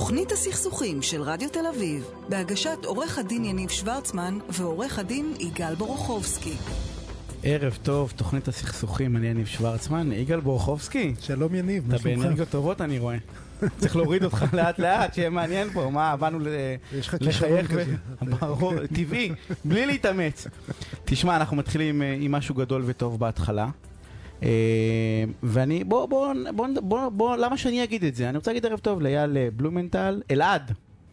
תוכנית הסכסוכים של רדיו תל אביב, בהגשת עורך הדין יניב שוורצמן ועורך הדין יגאל בורוכובסקי. ערב טוב, תוכנית הסכסוכים, אני יניב שוורצמן, יגאל בורוכובסקי. שלום יניב, מה אתה שלומך? באנרגיות טובות אני רואה. צריך להוריד אותך לאט לאט, שיהיה מעניין פה, מה, באנו לחייך, ברור, טבעי, בלי להתאמץ. תשמע, אנחנו מתחילים אה, עם משהו גדול וטוב בהתחלה. אה, ואני, בוא, בוא, בוא, בוא, בוא, למה שאני אגיד את זה? אני רוצה להגיד ערב טוב לאייל אה, בלומנטל, אלעד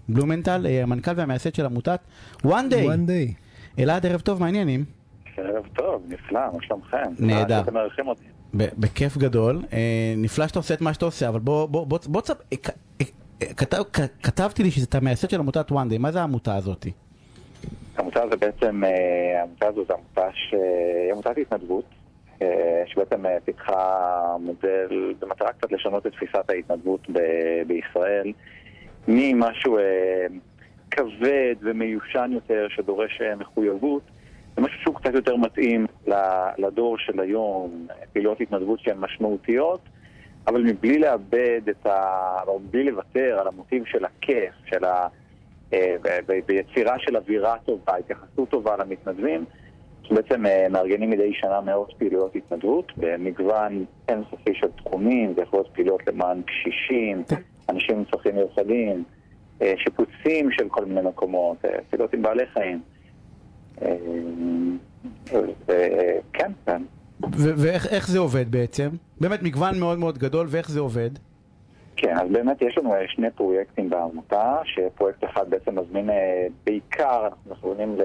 בלומנטל, אה, המנכ"ל והמייסד של עמותת one day. one day. אלעד, ערב טוב, מה העניינים? ערב טוב, נפלא, מה שלומכם? נהדר. שאתם מארחים אותי. בכיף גדול. אה, נפלא שאתה עושה את מה שאתה עושה, אבל בוא, בוא, בוא, בוא, כ- כתבתי לי שאתה מייסד של עמותת one day, מה זה העמותה הזאת? העמותה הזו בעצם, העמותה הזו זו עמותה ש... עמותת התנדבות, שבעצם אה, פיתחה מודל במטרה קצת לשנות את תפיסת ההתנדבות ב- בישראל, ממשהו אה, כבד ומיושן יותר שדורש אה, מחויבות, למשהו שהוא קצת יותר מתאים לדור של היום, פעילויות התנדבות שהן משמעותיות. אבל מבלי לאבד את ה... או מבלי לוותר על המוטיב של הכיף, של ה... אה, ביצירה של אווירה טובה, התייחסות טובה למתנדבים, שבעצם אה, מארגנים מדי שנה מאות פעילויות התנדבות במגוון אינסופי של תחומים, זה יכול להיות פעילויות למען קשישים, אנשים עם צרכים מיוחדים, אה, שיפוצים של כל מיני מקומות, אה, פעילויות עם בעלי חיים. כן, כן. ואיך איך זה עובד בעצם? באמת מגוון מאוד מאוד גדול, ואיך זה עובד? כן, אז באמת יש לנו אה, שני פרויקטים בעמותה, שפרויקט אחד בעצם מזמין אה, בעיקר, אנחנו מכוונים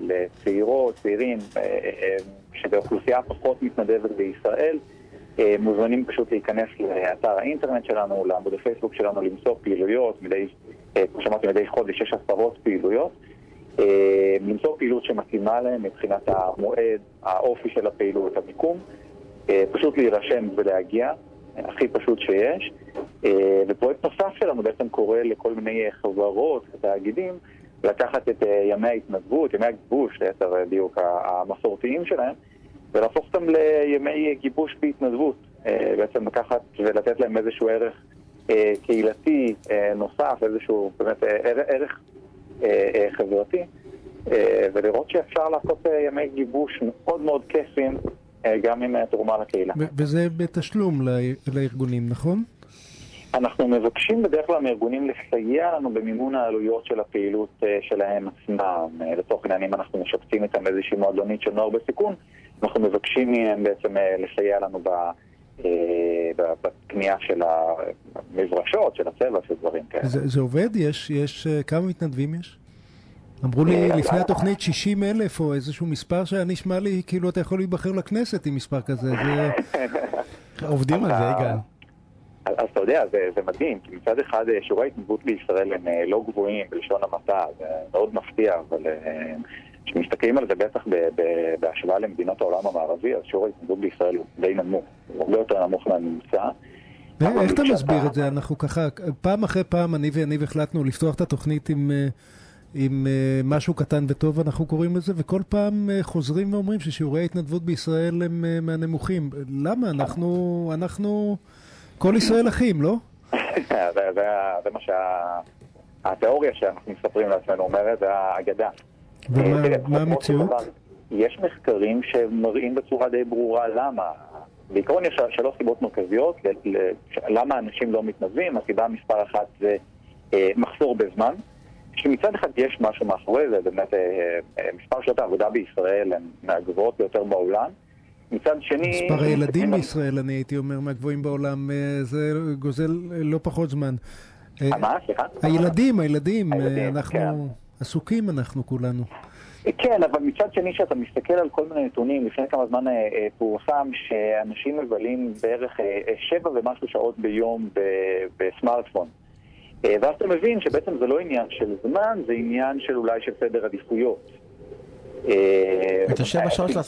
לצעירות, צעירים, אה, שבאוכלוסייה פחות מתנדבת בישראל, מוזמנים פשוט להיכנס לאתר האינטרנט שלנו, לעמוד הפייסבוק שלנו, למצוא פעילויות, מדי, כמו שאמרתי, מדי חודש יש עשרות פעילויות. למצוא פעילות שמתאימה להם מבחינת המועד, האופי של הפעילות, המיקום, פשוט להירשם ולהגיע, הכי פשוט שיש. אה, ופרויקט נוסף שלנו בעצם קורא לכל מיני אה, חברות ותאגידים לקחת את אה, ימי ההתנדבות, ימי הגיבוש, ליתר דיוק המסורתיים שלהם, ולהפוך אותם לימי גיבוש בהתנדבות. בעצם לקחת ולתת להם איזשהו ערך קהילתי נוסף, איזשהו באמת ער- ערך חברתי, ולראות שאפשר לעשות ימי גיבוש מאוד מאוד כיפים, גם עם תרומה לקהילה. וזה בתשלום לארגונים, נכון? אנחנו מבקשים בדרך כלל מארגונים לסייע לנו במימון העלויות של הפעילות אה, שלהם עצמם. אה, לצורך העניין, אם אנחנו משפצים איתם איזושהי מועדונית של נוער בסיכון, אנחנו מבקשים מהם בעצם אה, לסייע לנו ב... בקנייה של המברשות, של הצבע, של דברים כאלה. זה זה עובד? יש, יש, כמה מתנדבים יש? אמרו לי לפני התוכנית 60 אלף או איזשהו מספר שהיה נשמע לי כאילו אתה יכול להיבחר לכנסת עם מספר כזה. זה... עובדים על זה, יגאל. אז אתה יודע, זה, זה מדהים, כי מצד אחד אה, שיעורי ההתנדבות בישראל הם אה, לא גבוהים בלשון המעטה, זה מאוד מפתיע, אבל אה, כשמסתכלים על זה בטח בהשוואה למדינות העולם המערבי, אז שיעור ההתנדבות בישראל הוא די נמוך, הוא הרבה יותר נמוך מהממוצע. איך אתה מסביר את זה? אנחנו ככה, פעם אחרי פעם אני ויניב החלטנו לפתוח את התוכנית עם, עם משהו קטן וטוב, אנחנו קוראים לזה, וכל פעם חוזרים ואומרים ששיעורי ההתנדבות בישראל הם מהנמוכים. למה? אנחנו, אנחנו, כל ישראל אחים, לא? זה, מה שהתיאוריה שאנחנו מספרים לעצמנו אומרת, זה האגדה. ומה אה, המציאות? יש מחקרים שמראים בצורה די ברורה למה. בעיקרון יש שלוש סיבות מרכזיות למה אנשים לא מתנדבים. הסיבה מספר אחת זה אה, מחסור בזמן, שמצד אחד יש משהו מאחורי זה, באמת אה, מספר שעות העבודה בישראל הן מהגבוהות ביותר בעולם. מצד שני... מספר הילדים בישראל, אני הייתי אומר, מהגבוהים בעולם, אה, זה גוזל אה, לא פחות זמן. אה, מה? סליחה? הילדים, הילדים, אנחנו כן. עסוקים אנחנו כולנו. כן, אבל מצד שני שאתה מסתכל על כל מיני נתונים, לפני כמה זמן פורסם שאנשים מבלים בערך שבע ומשהו שעות ביום בסמארטפון. ואז אתה מבין שבעצם זה לא עניין של זמן, זה עניין של אולי של סדר עדיפויות. אה, את השבע שעות של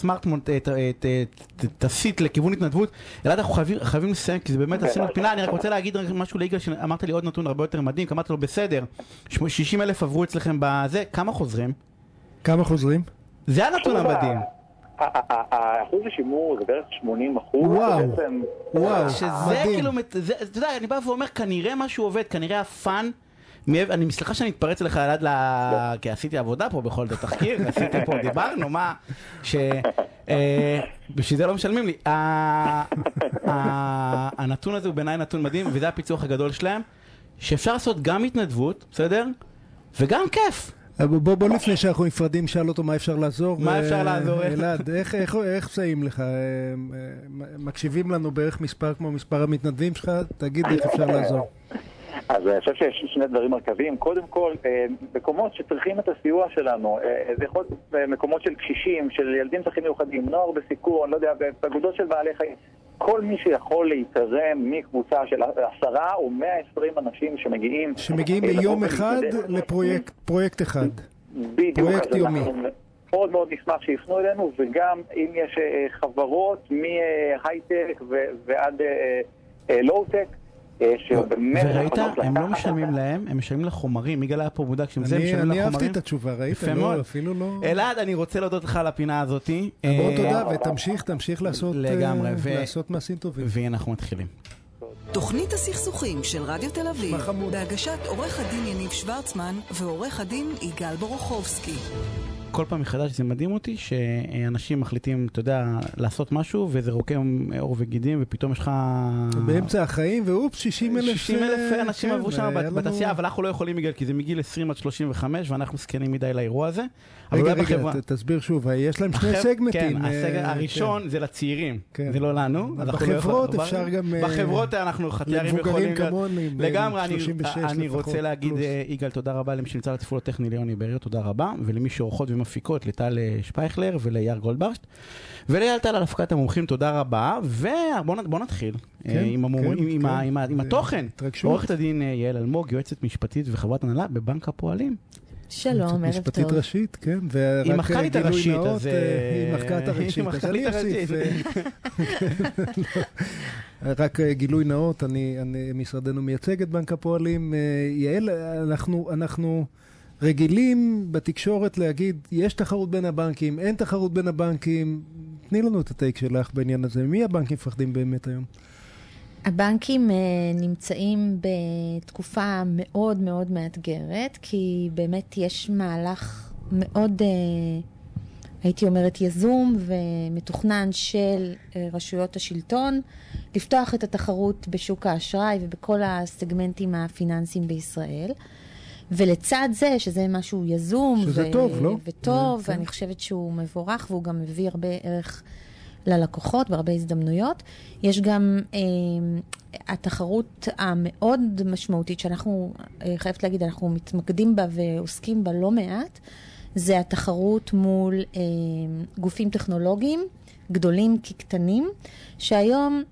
ת- ת- ת- תסיט לכיוון התנדבות. אלעד, אנחנו חייבים- לסיים, כי זה באמת עשינו פינה. אני רק רוצה להגיד משהו ליגאל, שאמרת לי עוד נתון הרבה יותר מדהים, כי אמרתי לו, בסדר, 60 אלף עברו אצלכם בזה, כמה חוזרים? כמה חוזרים? זה הנתון המדהים. האחוז השימור זה בערך 80 אחוז. וואו. וואו. שזה. כאילו, אתה יודע, אני בא ואומר, כנראה משהו עובד, כנראה הפאן אני סליחה שאני מתפרץ לך עד ל... לא. כי עשיתי עבודה פה בכל זאת, תחקיר, עשיתי פה, דיברנו, מה? ש... אה, בשביל זה לא משלמים לי. הנתון הזה הוא בעיניי נתון מדהים, וזה הפיצוח הגדול שלהם, שאפשר לעשות גם התנדבות, בסדר? וגם כיף. אבל בוא, בוא לפני שאנחנו נפרדים, שאל אותו מה אפשר לעזור. מה אפשר לעזור? אלעד, איך, איך, איך מסייעים לך? אה, אה, מקשיבים לנו בערך מספר כמו מספר המתנדבים שלך, תגיד איך אפשר לעזור. אז אני חושב שיש שני דברים מרכזיים. קודם כל, אה, מקומות שצריכים את הסיוע שלנו, אה, זה יכול להיות אה, מקומות של קשישים, של ילדים צרכים מיוחדים, נוער בסיכון, לא יודע, באגודות של בעלי חיים. כל מי שיכול להתארגן מקבוצה של עשרה או 120 אנשים שמגיעים... שמגיעים אה, ביום אחד. לפרויקט פרויקט אחד. בדיוק, פרויקט יומי. מאוד מאוד נשמח שיפנו אלינו, וגם אם יש אה, חברות מהייטק ועד אה, אה, לואו-טק, אה, שבאמת... וראית, הם לא משלמים. להם, הם משלמים לחומרים. יגאל היה פה מודאג שהם זה, אני, משלמים אני אהבתי לחומרים. את התשובה, ראית? יפה לא, מאוד. אפילו לא... אלעד, אני רוצה להודות לך על הפינה הזאתי. בוא אה, תודה, ותמשיך, תמשיך לעשות, אה, לעשות מעשים טובים. ואנחנו מתחילים. תוכנית הסכסוכים של רדיו תל אביב? בהגשת עורך הדין יניב שוורצמן ועורך הדין יגאל בורוכובסקי. כל פעם מחדש זה מדהים אותי שאנשים מחליטים, אתה יודע, לעשות משהו וזה רוקם עור וגידים ופתאום יש לך... באמצע החיים, ואופס, 60 אלף... 60 אלף אנשים כן, עברו שם בתעשייה, אבל אנחנו לא יכולים בגלל, כי זה מגיל 20 עד 35 ואנחנו זקנים מדי לאירוע הזה. רגע, רגע, בחברה- תסביר שוב, יש להם שני סגמנטים. כן, הסגל אה, הראשון זה לצעירים, כן. זה לא לנו. לא בחברות אפשר גם, אה, בחברות אנחנו למבוגרים יכולים להיות. כמוני, בין לגמרי, אני- 36 אני לפחות, רוצה להגיד. אה, יגאל, תודה רבה למי שנמצא לתפעול הטכני ליוני בריו, תודה רבה, ולמי שעורכות ומפיקות, לטל אה, שפייכלר וליאר גולדברשט, ולאייל טל על הפקת המומחים, תודה רבה, ובואו נתחיל אה, כן, עם כן, כן. אה, התוכן. עורכת הדין אה, יעל אלמוג, יועצת משפטית וחברת הנהלה בבנק הפועלים. שלום, ערב משפטית טוב. ראשית, כן. היא מחקה לי את גילוי הראשית, נאות, אז, אה, היא אה, מחקה את היא הראשית. אז אני. אוסיף, רק אה, גילוי נאות, אני, אני, משרדנו מייצג את בנק הפועלים. יעל, אנחנו, אנחנו רגילים בתקשורת להגיד, יש תחרות בין הבנקים, אין תחרות בין הבנקים. תני לנו את הטייק שלך בעניין הזה. מי הבנקים מפחדים באמת היום? הבנקים אה, נמצאים בתקופה מאוד מאוד מאתגרת, כי באמת יש מהלך מאוד, אה, הייתי אומרת, יזום ומתוכנן של אה, רשויות השלטון, לפתוח את התחרות בשוק האשראי ובכל הסגמנטים הפיננסיים בישראל. ולצד זה, שזה משהו יזום, שזה טוב, לא? וטוב, כן. ואני חושבת שהוא מבורך והוא גם מביא הרבה ערך ללקוחות והרבה הזדמנויות. יש גם אה, התחרות המאוד משמעותית שאנחנו, אה, חייבת להגיד, אנחנו מתמקדים בה ועוסקים בה לא מעט, זה התחרות מול אה, גופים טכנולוגיים, גדולים כקטנים, שהיום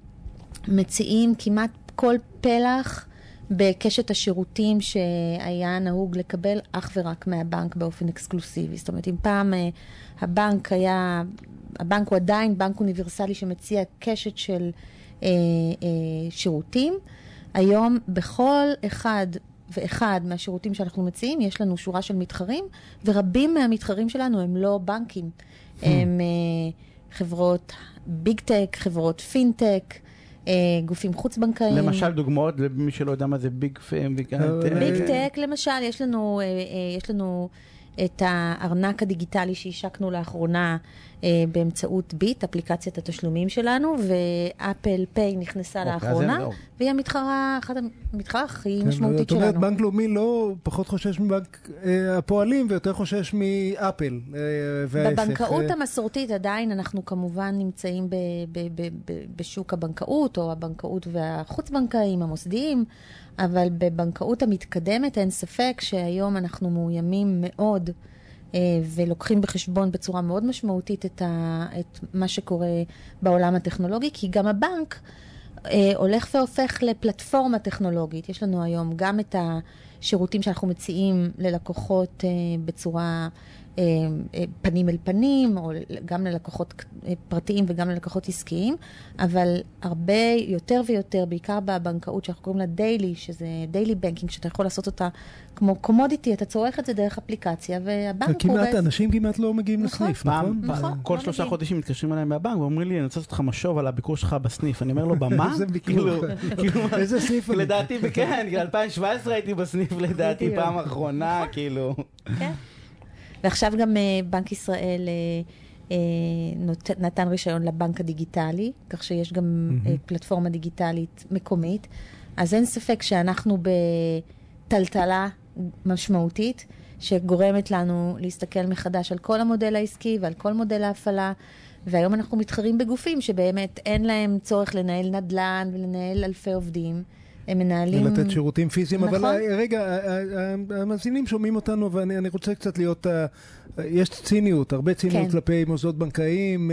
מציעים כמעט כל פלח בקשת השירותים שהיה נהוג לקבל אך ורק מהבנק באופן אקסקלוסיבי. זאת אומרת, אם פעם אה, הבנק היה, הבנק הוא עדיין בנק אוניברסלי שמציע קשת של אה, אה, שירותים, היום בכל אחד ואחד מהשירותים שאנחנו מציעים, יש לנו שורה של מתחרים, ורבים מהמתחרים שלנו הם לא בנקים. הם אה, חברות ביג טק, חברות פינטק, גופים חוץ-בנקאיים. למשל דוגמאות למי שלא יודע מה זה ביג טק. ביג אה, ביג טק, למשל, יש לנו, את הארנק הדיגיטלי שהשקנו לאחרונה אה, באמצעות ביט, אפליקציית התשלומים שלנו, ואפל פיי נכנסה אוקיי, לאחרונה, והיא המתחרה, אחת המתחרה הכי כן, משמעותית זאת אומרת, שלנו. בנק לאומי לא פחות חושש מבנק אה, הפועלים ויותר חושש מאפל אה, וההפך. בבנקאות אה, המסורתית עדיין אנחנו כמובן נמצאים ב- ב- ב- ב- בשוק הבנקאות, או הבנקאות והחוץ-בנקאיים, המוסדיים, אבל בבנקאות המתקדמת אין ספק שהיום אנחנו מאוימים מאוד. אה, ולוקחים בחשבון בצורה מאוד משמעותית את, ה, את מה שקורה בעולם הטכנולוגי, כי גם הבנק אה, הולך והופך לפלטפורמה טכנולוגית. יש לנו היום גם את השירותים שאנחנו מציעים ללקוחות אה, בצורה פנים אל פנים, או גם ללקוחות אה, פרטיים וגם ללקוחות עסקיים, אבל הרבה יותר ויותר, בעיקר בבנקאות שאנחנו קוראים לה דיילי, שזה דיילי בנקינג, שאתה יכול לעשות אותה כמו קומודיטי, אתה צורך את זה דרך אפליקציה, והבנק הוא כמעט, בעצם... אנשים כמעט לא מגיעים נכון. לסניף, פעם, נכון? פעם- נכון, כל לא שלושה. חודשים מתקשרים אליי מהבנק ואומרים לי, אני רוצה לעשות לך משוב על הביקור שלך בסניף. אני אומר לו, במה? איזה ביקור. כאילו, כאילו, איזה סניף? לדעתי, כן, 2017 הייתי בסניף. לדעתי. פעם אחרונה, כאילו. כן. ועכשיו גם אה, בנק ישראל אה, אה, נות- נתן רישיון לבנק הדיגיטלי, כך שיש גם אה, פלטפורמה דיגיטלית מקומית. אז אין ספק שאנחנו בטלטלה משמעותית, שגורמת לנו להסתכל מחדש על כל המודל העסקי ועל כל מודל ההפעלה. והיום אנחנו מתחרים בגופים שבאמת אין להם צורך לנהל נדל"ן ולנהל אלפי עובדים. הם מנהלים... ולתת שירותים פיזיים, אבל נכון. אה, רגע, אה, אה, המאזינים שומעים אותנו ואני אני רוצה קצת להיות, יש ציניות, הרבה ציניות כן. כלפי מוסדות בנקאיים,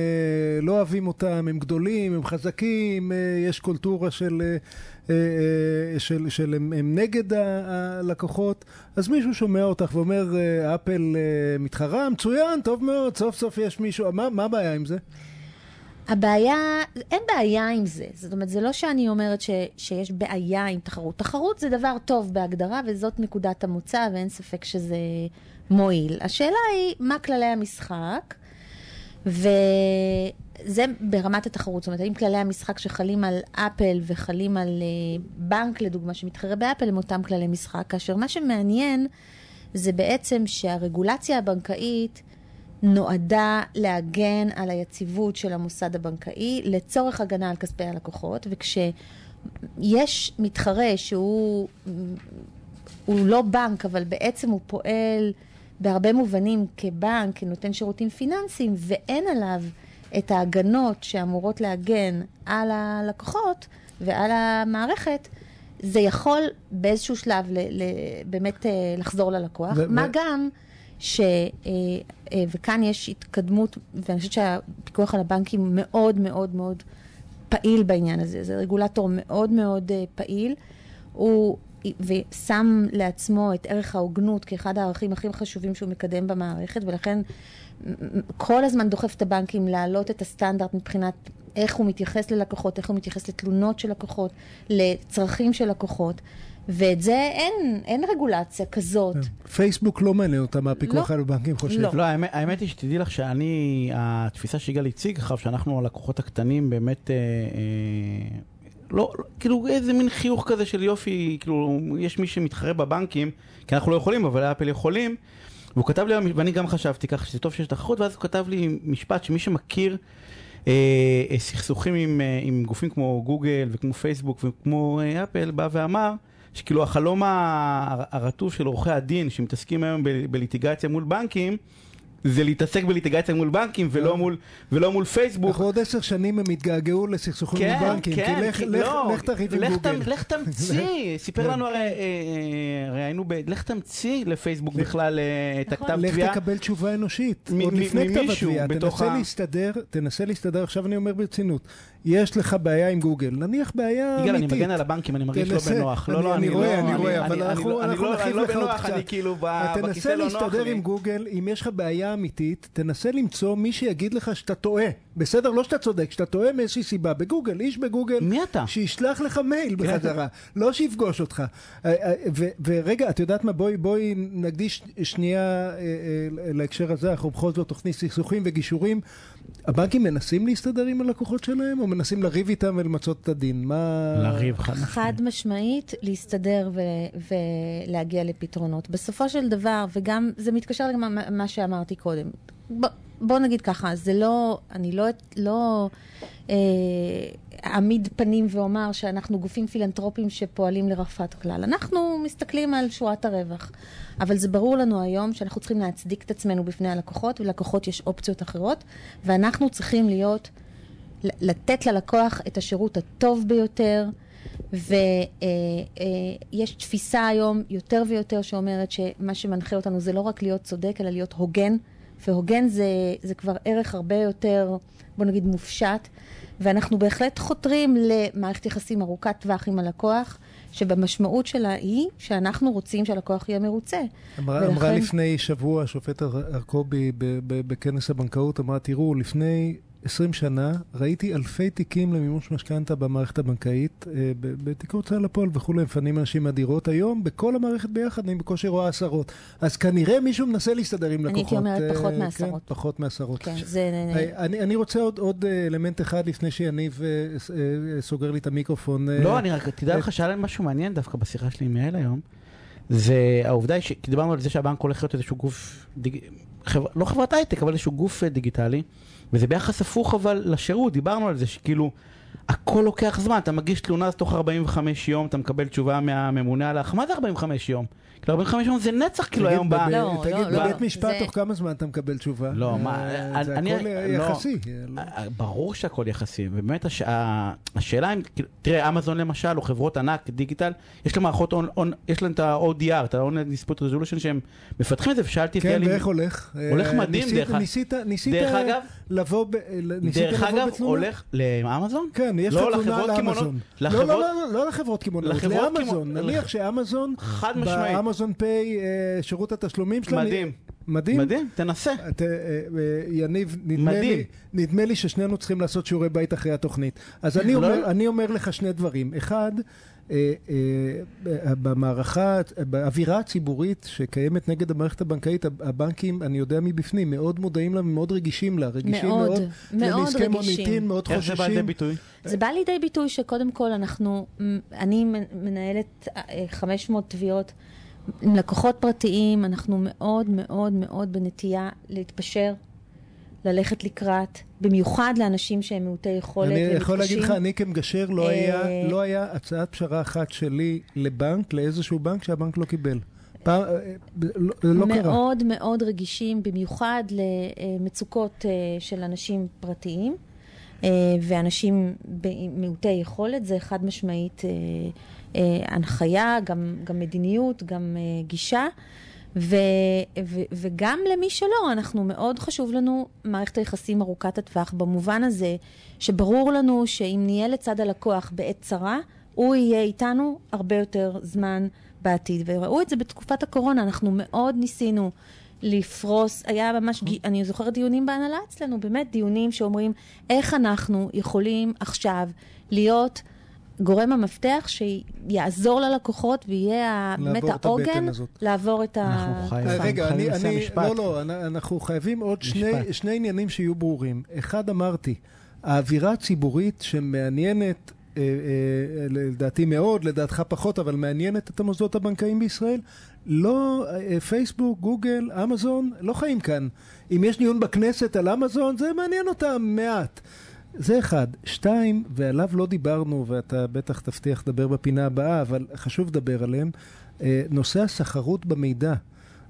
לא אוהבים אותם, הם גדולים, הם חזקים, יש קולטורה של, של, של הם, הם נגד הלקוחות, אז מישהו שומע אותך ואומר, אפל מתחרה, מצוין, טוב מאוד, סוף סוף יש מישהו, מה מה הבעיה עם זה? הבעיה, אין בעיה עם זה. זאת אומרת, זה לא שאני אומרת ש, שיש בעיה עם תחרות. תחרות זה דבר טוב בהגדרה, וזאת נקודת המוצא, ואין ספק שזה מועיל. השאלה היא, מה כללי המשחק? וזה ברמת התחרות. זאת אומרת, האם כללי המשחק שחלים על אפל וחלים על uh, בנק, לדוגמה, שמתחרה באפל, הם אותם כללי משחק, כאשר מה שמעניין זה בעצם שהרגולציה הבנקאית נועדה להגן על היציבות של המוסד הבנקאי לצורך הגנה על כספי הלקוחות, וכשיש מתחרה שהוא הוא לא בנק, אבל בעצם הוא פועל בהרבה מובנים כבנק, כנותן שירותים פיננסיים, ואין עליו את ההגנות שאמורות להגן על הלקוחות ועל המערכת, זה יכול באיזשהו שלב ל, ל, באמת אה, לחזור ללקוח. ו- מה ו- גם ש... אה, אה, וכאן יש התקדמות, ואני חושבת שהפיקוח על הבנקים מאוד מאוד מאוד פעיל בעניין הזה. זה רגולטור מאוד מאוד אה, פעיל. הוא ושם לעצמו את ערך ההוגנות כאחד הערכים הכי חשובים שהוא מקדם במערכת, ולכן כל הזמן דוחף את הבנקים להעלות את הסטנדרט מבחינת איך הוא מתייחס ללקוחות, איך הוא מתייחס לתלונות של לקוחות, לצרכים של לקוחות. ואת זה אין, אין רגולציה כזאת. פייסבוק לא מעניין אותם מה הפיקוח לא. על הבנקים חושב. לא. לא, האמת, האמת היא שתדעי לך שאני, התפיסה שיגאל הציג עכשיו, שאנחנו הלקוחות הקטנים באמת, אה, אה, לא, כאילו איזה מין חיוך כזה של יופי, כאילו יש מי שמתחרה בבנקים, כי אנחנו לא יכולים, אבל אפל יכולים, והוא כתב לי, ואני גם חשבתי ככה שזה טוב שיש תחרות, ואז הוא כתב לי משפט שמי שמכיר אה, אה, סכסוכים עם, אה, עם גופים כמו גוגל וכמו פייסבוק וכמו אה, אפל, בא ואמר, שכאילו החלום הרטוב של עורכי הדין שמתעסקים היום בליטיגציה מול בנקים, זה להתעסק בליטיגציה מול בנקים ולא מול, ולא מול פייסבוק. אנחנו עוד עשר שנים הם יתגעגעו לסכסוכים כן, עם בנקים, כן, כי לך- כי- לך- לא, לך תריב עם לך גוגל. לך תמציא, סיפר כן. לנו הרי, אה, אה, הרי היינו ב... לך תמציא לפייסבוק בכלל אה, את נכון. הכתב לך תביעה. תקבל תשובה אנושית, עוד לפני כתב התביעה. תנסה להסתדר, תנסה להסתדר, עכשיו אני אומר ברצינות, יש לך בעיה עם גוגל, נניח בעיה יגאל, אני אמיתית. מגן על הבנקים, אני מרגיש לא תנסה. בנוח. לא, לא, אני לא... אני רואה, אבל אני- אנחנו אני אנחנו לא- לא לך עוד קצת. אני כאילו בכיסא תנסה לא נוח להסתדר לי. עם גוגל, אם יש לך בעיה אמיתית, תנסה למצוא מי שיגיד לך שאתה טועה. בסדר? לא שאתה צודק, שאתה טועה מאיזושהי סיבה. בגוגל, איש בגוגל, מי אתה? שישלח לך מייל בחזרה, לא שיפגוש אותך. אה, אה, ו- ורגע, את יודעת מה? בואי בואי נקדיש שנייה אה, להקשר הזה, אנחנו בכל זאת תוכנית סכסוכים וגישורים. הבנקים מנסים להסתדר עם הלקוחות שלהם, או מנסים לריב איתם ולמצות את הדין? מה... לריב חד משמעית. חד משמעית, להסתדר ו- ולהגיע לפתרונות. בסופו של דבר, וגם זה מתקשר גם מה- מה שאמרתי קודם. ב- בוא נגיד ככה, זה לא, אני לא, לא אה, פנים ואומר שאנחנו גופים פילנטרופיים שפועלים לרווחת הכלל. אנחנו מסתכלים על שורת הרווח. אבל זה ברור לנו היום שאנחנו צריכים להצדיק את עצמנו בפני הלקוחות, וללקוחות יש אופציות אחרות, ואנחנו צריכים להיות לתת ללקוח את השירות הטוב ביותר, ויש תפיסה היום יותר ויותר שאומרת שמה שמנחה אותנו זה לא רק להיות צודק, אלא להיות הוגן, והוגן זה, זה כבר ערך הרבה יותר, בוא נגיד, מופשט, ואנחנו בהחלט חותרים למערכת יחסים ארוכת טווח עם הלקוח, שבמשמעות שלה היא שאנחנו רוצים שהלקוח יהיה מרוצה. אמרה, ולכן- אמרה לפני שבוע השופט ב- בכנס הבנקאות, אמרה, תראו, לפני 20 שנה ראיתי אלפי תיקים למימוש משכנתה במערכת הבנקאית, אה, בתיקי הוצאה לפועל וכולי, מפנים אנשים מהדירות. היום, בכל המערכת ביחד, אני בקושי רואה עשרות. אז כנראה מישהו מנסה להסתדר עם אני לקוחות. הייתי אומרת אה, פחות כן, מעשרות. פחות מעשרות. כן, זה... אה, אני, אני רוצה עוד, עוד אלמנט אחד לפני שיניב סוגר לי את המיקרופון. לא, אני רק, תדע לך שהיה להם משהו מעניין דווקא בשיחה שלי עם יעל היום. זה העובדה, ש... כי דיברנו על זה שהבנק הולך להיות איזשהו גוף, דיג... חבר... לא חברת הייטק, אבל איזשהו גוף דיגיטלי, וזה ביחס הפוך אבל לשירות, דיברנו על זה שכאילו... הכל לוקח זמן, אתה מגיש תלונה, אז תוך 45 יום אתה מקבל תשובה מהממונה עליך, מה זה 45 יום? כאילו 45 יום זה נצח כאילו היום ב... לא, תגיד, לא, בבית לא. משפט תוך כמה זמן אתה מקבל תשובה? לא, מה, אה, זה אני- הכל לא. יחסי. לא. אה, ברור שהכל יחסי, ובאמת השאלה אם, כאילו, תראה, אמזון למשל, או חברות ענק, דיגיטל, יש להם מערכות, און, און, יש להם את ה-ODR, את ה-Online Dispute Resolution, שהם מפתחים את זה, ושאלתי את כן, יאלי, ואיך הולך? הולך אה, מדהים, דרך ה- ניסית אגב- לבוא ב- ניסית דרך אגב? הולך לאמזון? כן, יש לא, לך תלונה לחברות קמעונאות- לאמזון. לא, לחברות- לא, לא, לא לחברות קמעונאות, לחברות לאמזון. נניח שאמזון, חד משמעית. באמזון פיי, אה, שירות התשלומים שלהם... מדהים. מדהים? מדהים, תנסה. את, אה, אה, יניב, נדמה מדהים. לי, נדמה לי ששנינו צריכים לעשות שיעורי בית אחרי התוכנית. אז אני לא. אומר, אני אומר לך שני דברים. אחד, במערכה, באווירה הציבורית שקיימת נגד המערכת הבנקאית, הבנקים, אני יודע מבפנים, מאוד מודעים לה ומאוד רגישים לה. רגישים מאוד, מאוד, מאוד רגישים. מוניטין, מאוד איך זה בא לידי חוששים. ביטוי? זה בא לידי ביטוי שקודם כל אנחנו, אני מנהלת אה, 500 תביעות עם לקוחות פרטיים, אנחנו מאוד מאוד מאוד בנטייה להתפשר, ללכת לקראת, במיוחד לאנשים שהם מעוטי יכולת אני ומתקשים. יכול להגיד לך, אני כמגשר, לא אה, היה- לא היה הצעת פשרה אחת שלי לבנק, לאיזשהו בנק שהבנק לא קיבל. פעם, אה, לא לא קרה. מאוד מאוד רגישים, במיוחד למצוקות אה, של אנשים פרטיים אה, ואנשים מעוטי יכולת, זה חד משמעית אה, אה, הנחיה, גם, גם מדיניות, גם אה, גישה. ו, ו, וגם למי שלא, אנחנו מאוד חשוב לנו מערכת היחסים ארוכת הטווח, במובן הזה שברור לנו שאם נהיה לצד הלקוח בעת צרה, הוא יהיה איתנו הרבה יותר זמן בעתיד. וראו את זה בתקופת הקורונה, אנחנו מאוד ניסינו לפרוס, היה ממש, גי- אני זוכרת דיונים בהנהלה אצלנו, באמת דיונים שאומרים איך אנחנו יכולים עכשיו להיות גורם המפתח שיעזור ללקוחות ויהיה באמת העוגן. לעבור את ה... אנחנו חייבים. אה, רגע, חייבים אני, לסיים אני, משפט. לא, לא, אנ- אנחנו חייבים עוד שני. שני עניינים שיהיו ברורים. אחד, אמרתי, האווירה הציבורית שמעניינת, אה, אה, לדעתי מאוד, לדעתך פחות, אבל מעניינת את המוסדות הבנקאיים בישראל, לא אה, פייסבוק, גוגל, אמזון, לא חיים כאן. אם יש דיון בכנסת על אמזון, זה מעניין אותם מעט. זה אחד. שתיים, ועליו לא דיברנו, ואתה בטח תבטיח לדבר בפינה הבאה, אבל חשוב לדבר עליהם, אה, נושא הסחרות במידע.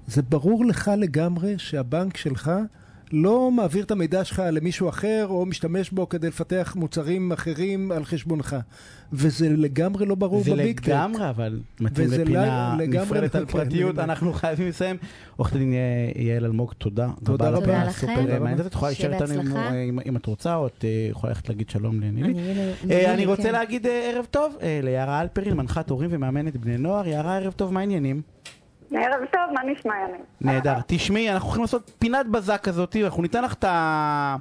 זה ברור לך לגמרי שהבנק שלך לא מעביר את המידע שלך למישהו אחר, או משתמש בו כדי לפתח מוצרים אחרים על חשבונך. וזה לגמרי לא ברור זה בביג טק. לגמרי, אבל מתאים וזה לפינה לגמרי- נפרדת על כן, פרטיות, לגמרי. אנחנו חייבים לסיים. עורכת הדין אה, יעל אלמוג, תודה. תודה רבה. תודה סופר לכם. אה, מעניינת. את יכולה להישאר איתנו אם- אם את רוצה, או את אה, יכולה ללכת להגיד שלום לנילי. אני- אה, רוצה כן. להגיד אה, ערב טוב אה, ליערה אלפרין, מנחת הורים ומאמנת בני נוער. יערה, ערב טוב, מה העניינים? ערב טוב, מה נשמע ימים? נהדר. תשמעי, אנחנו הולכים לעשות פינת בזק כזאת, אנחנו ניתן לך את ה...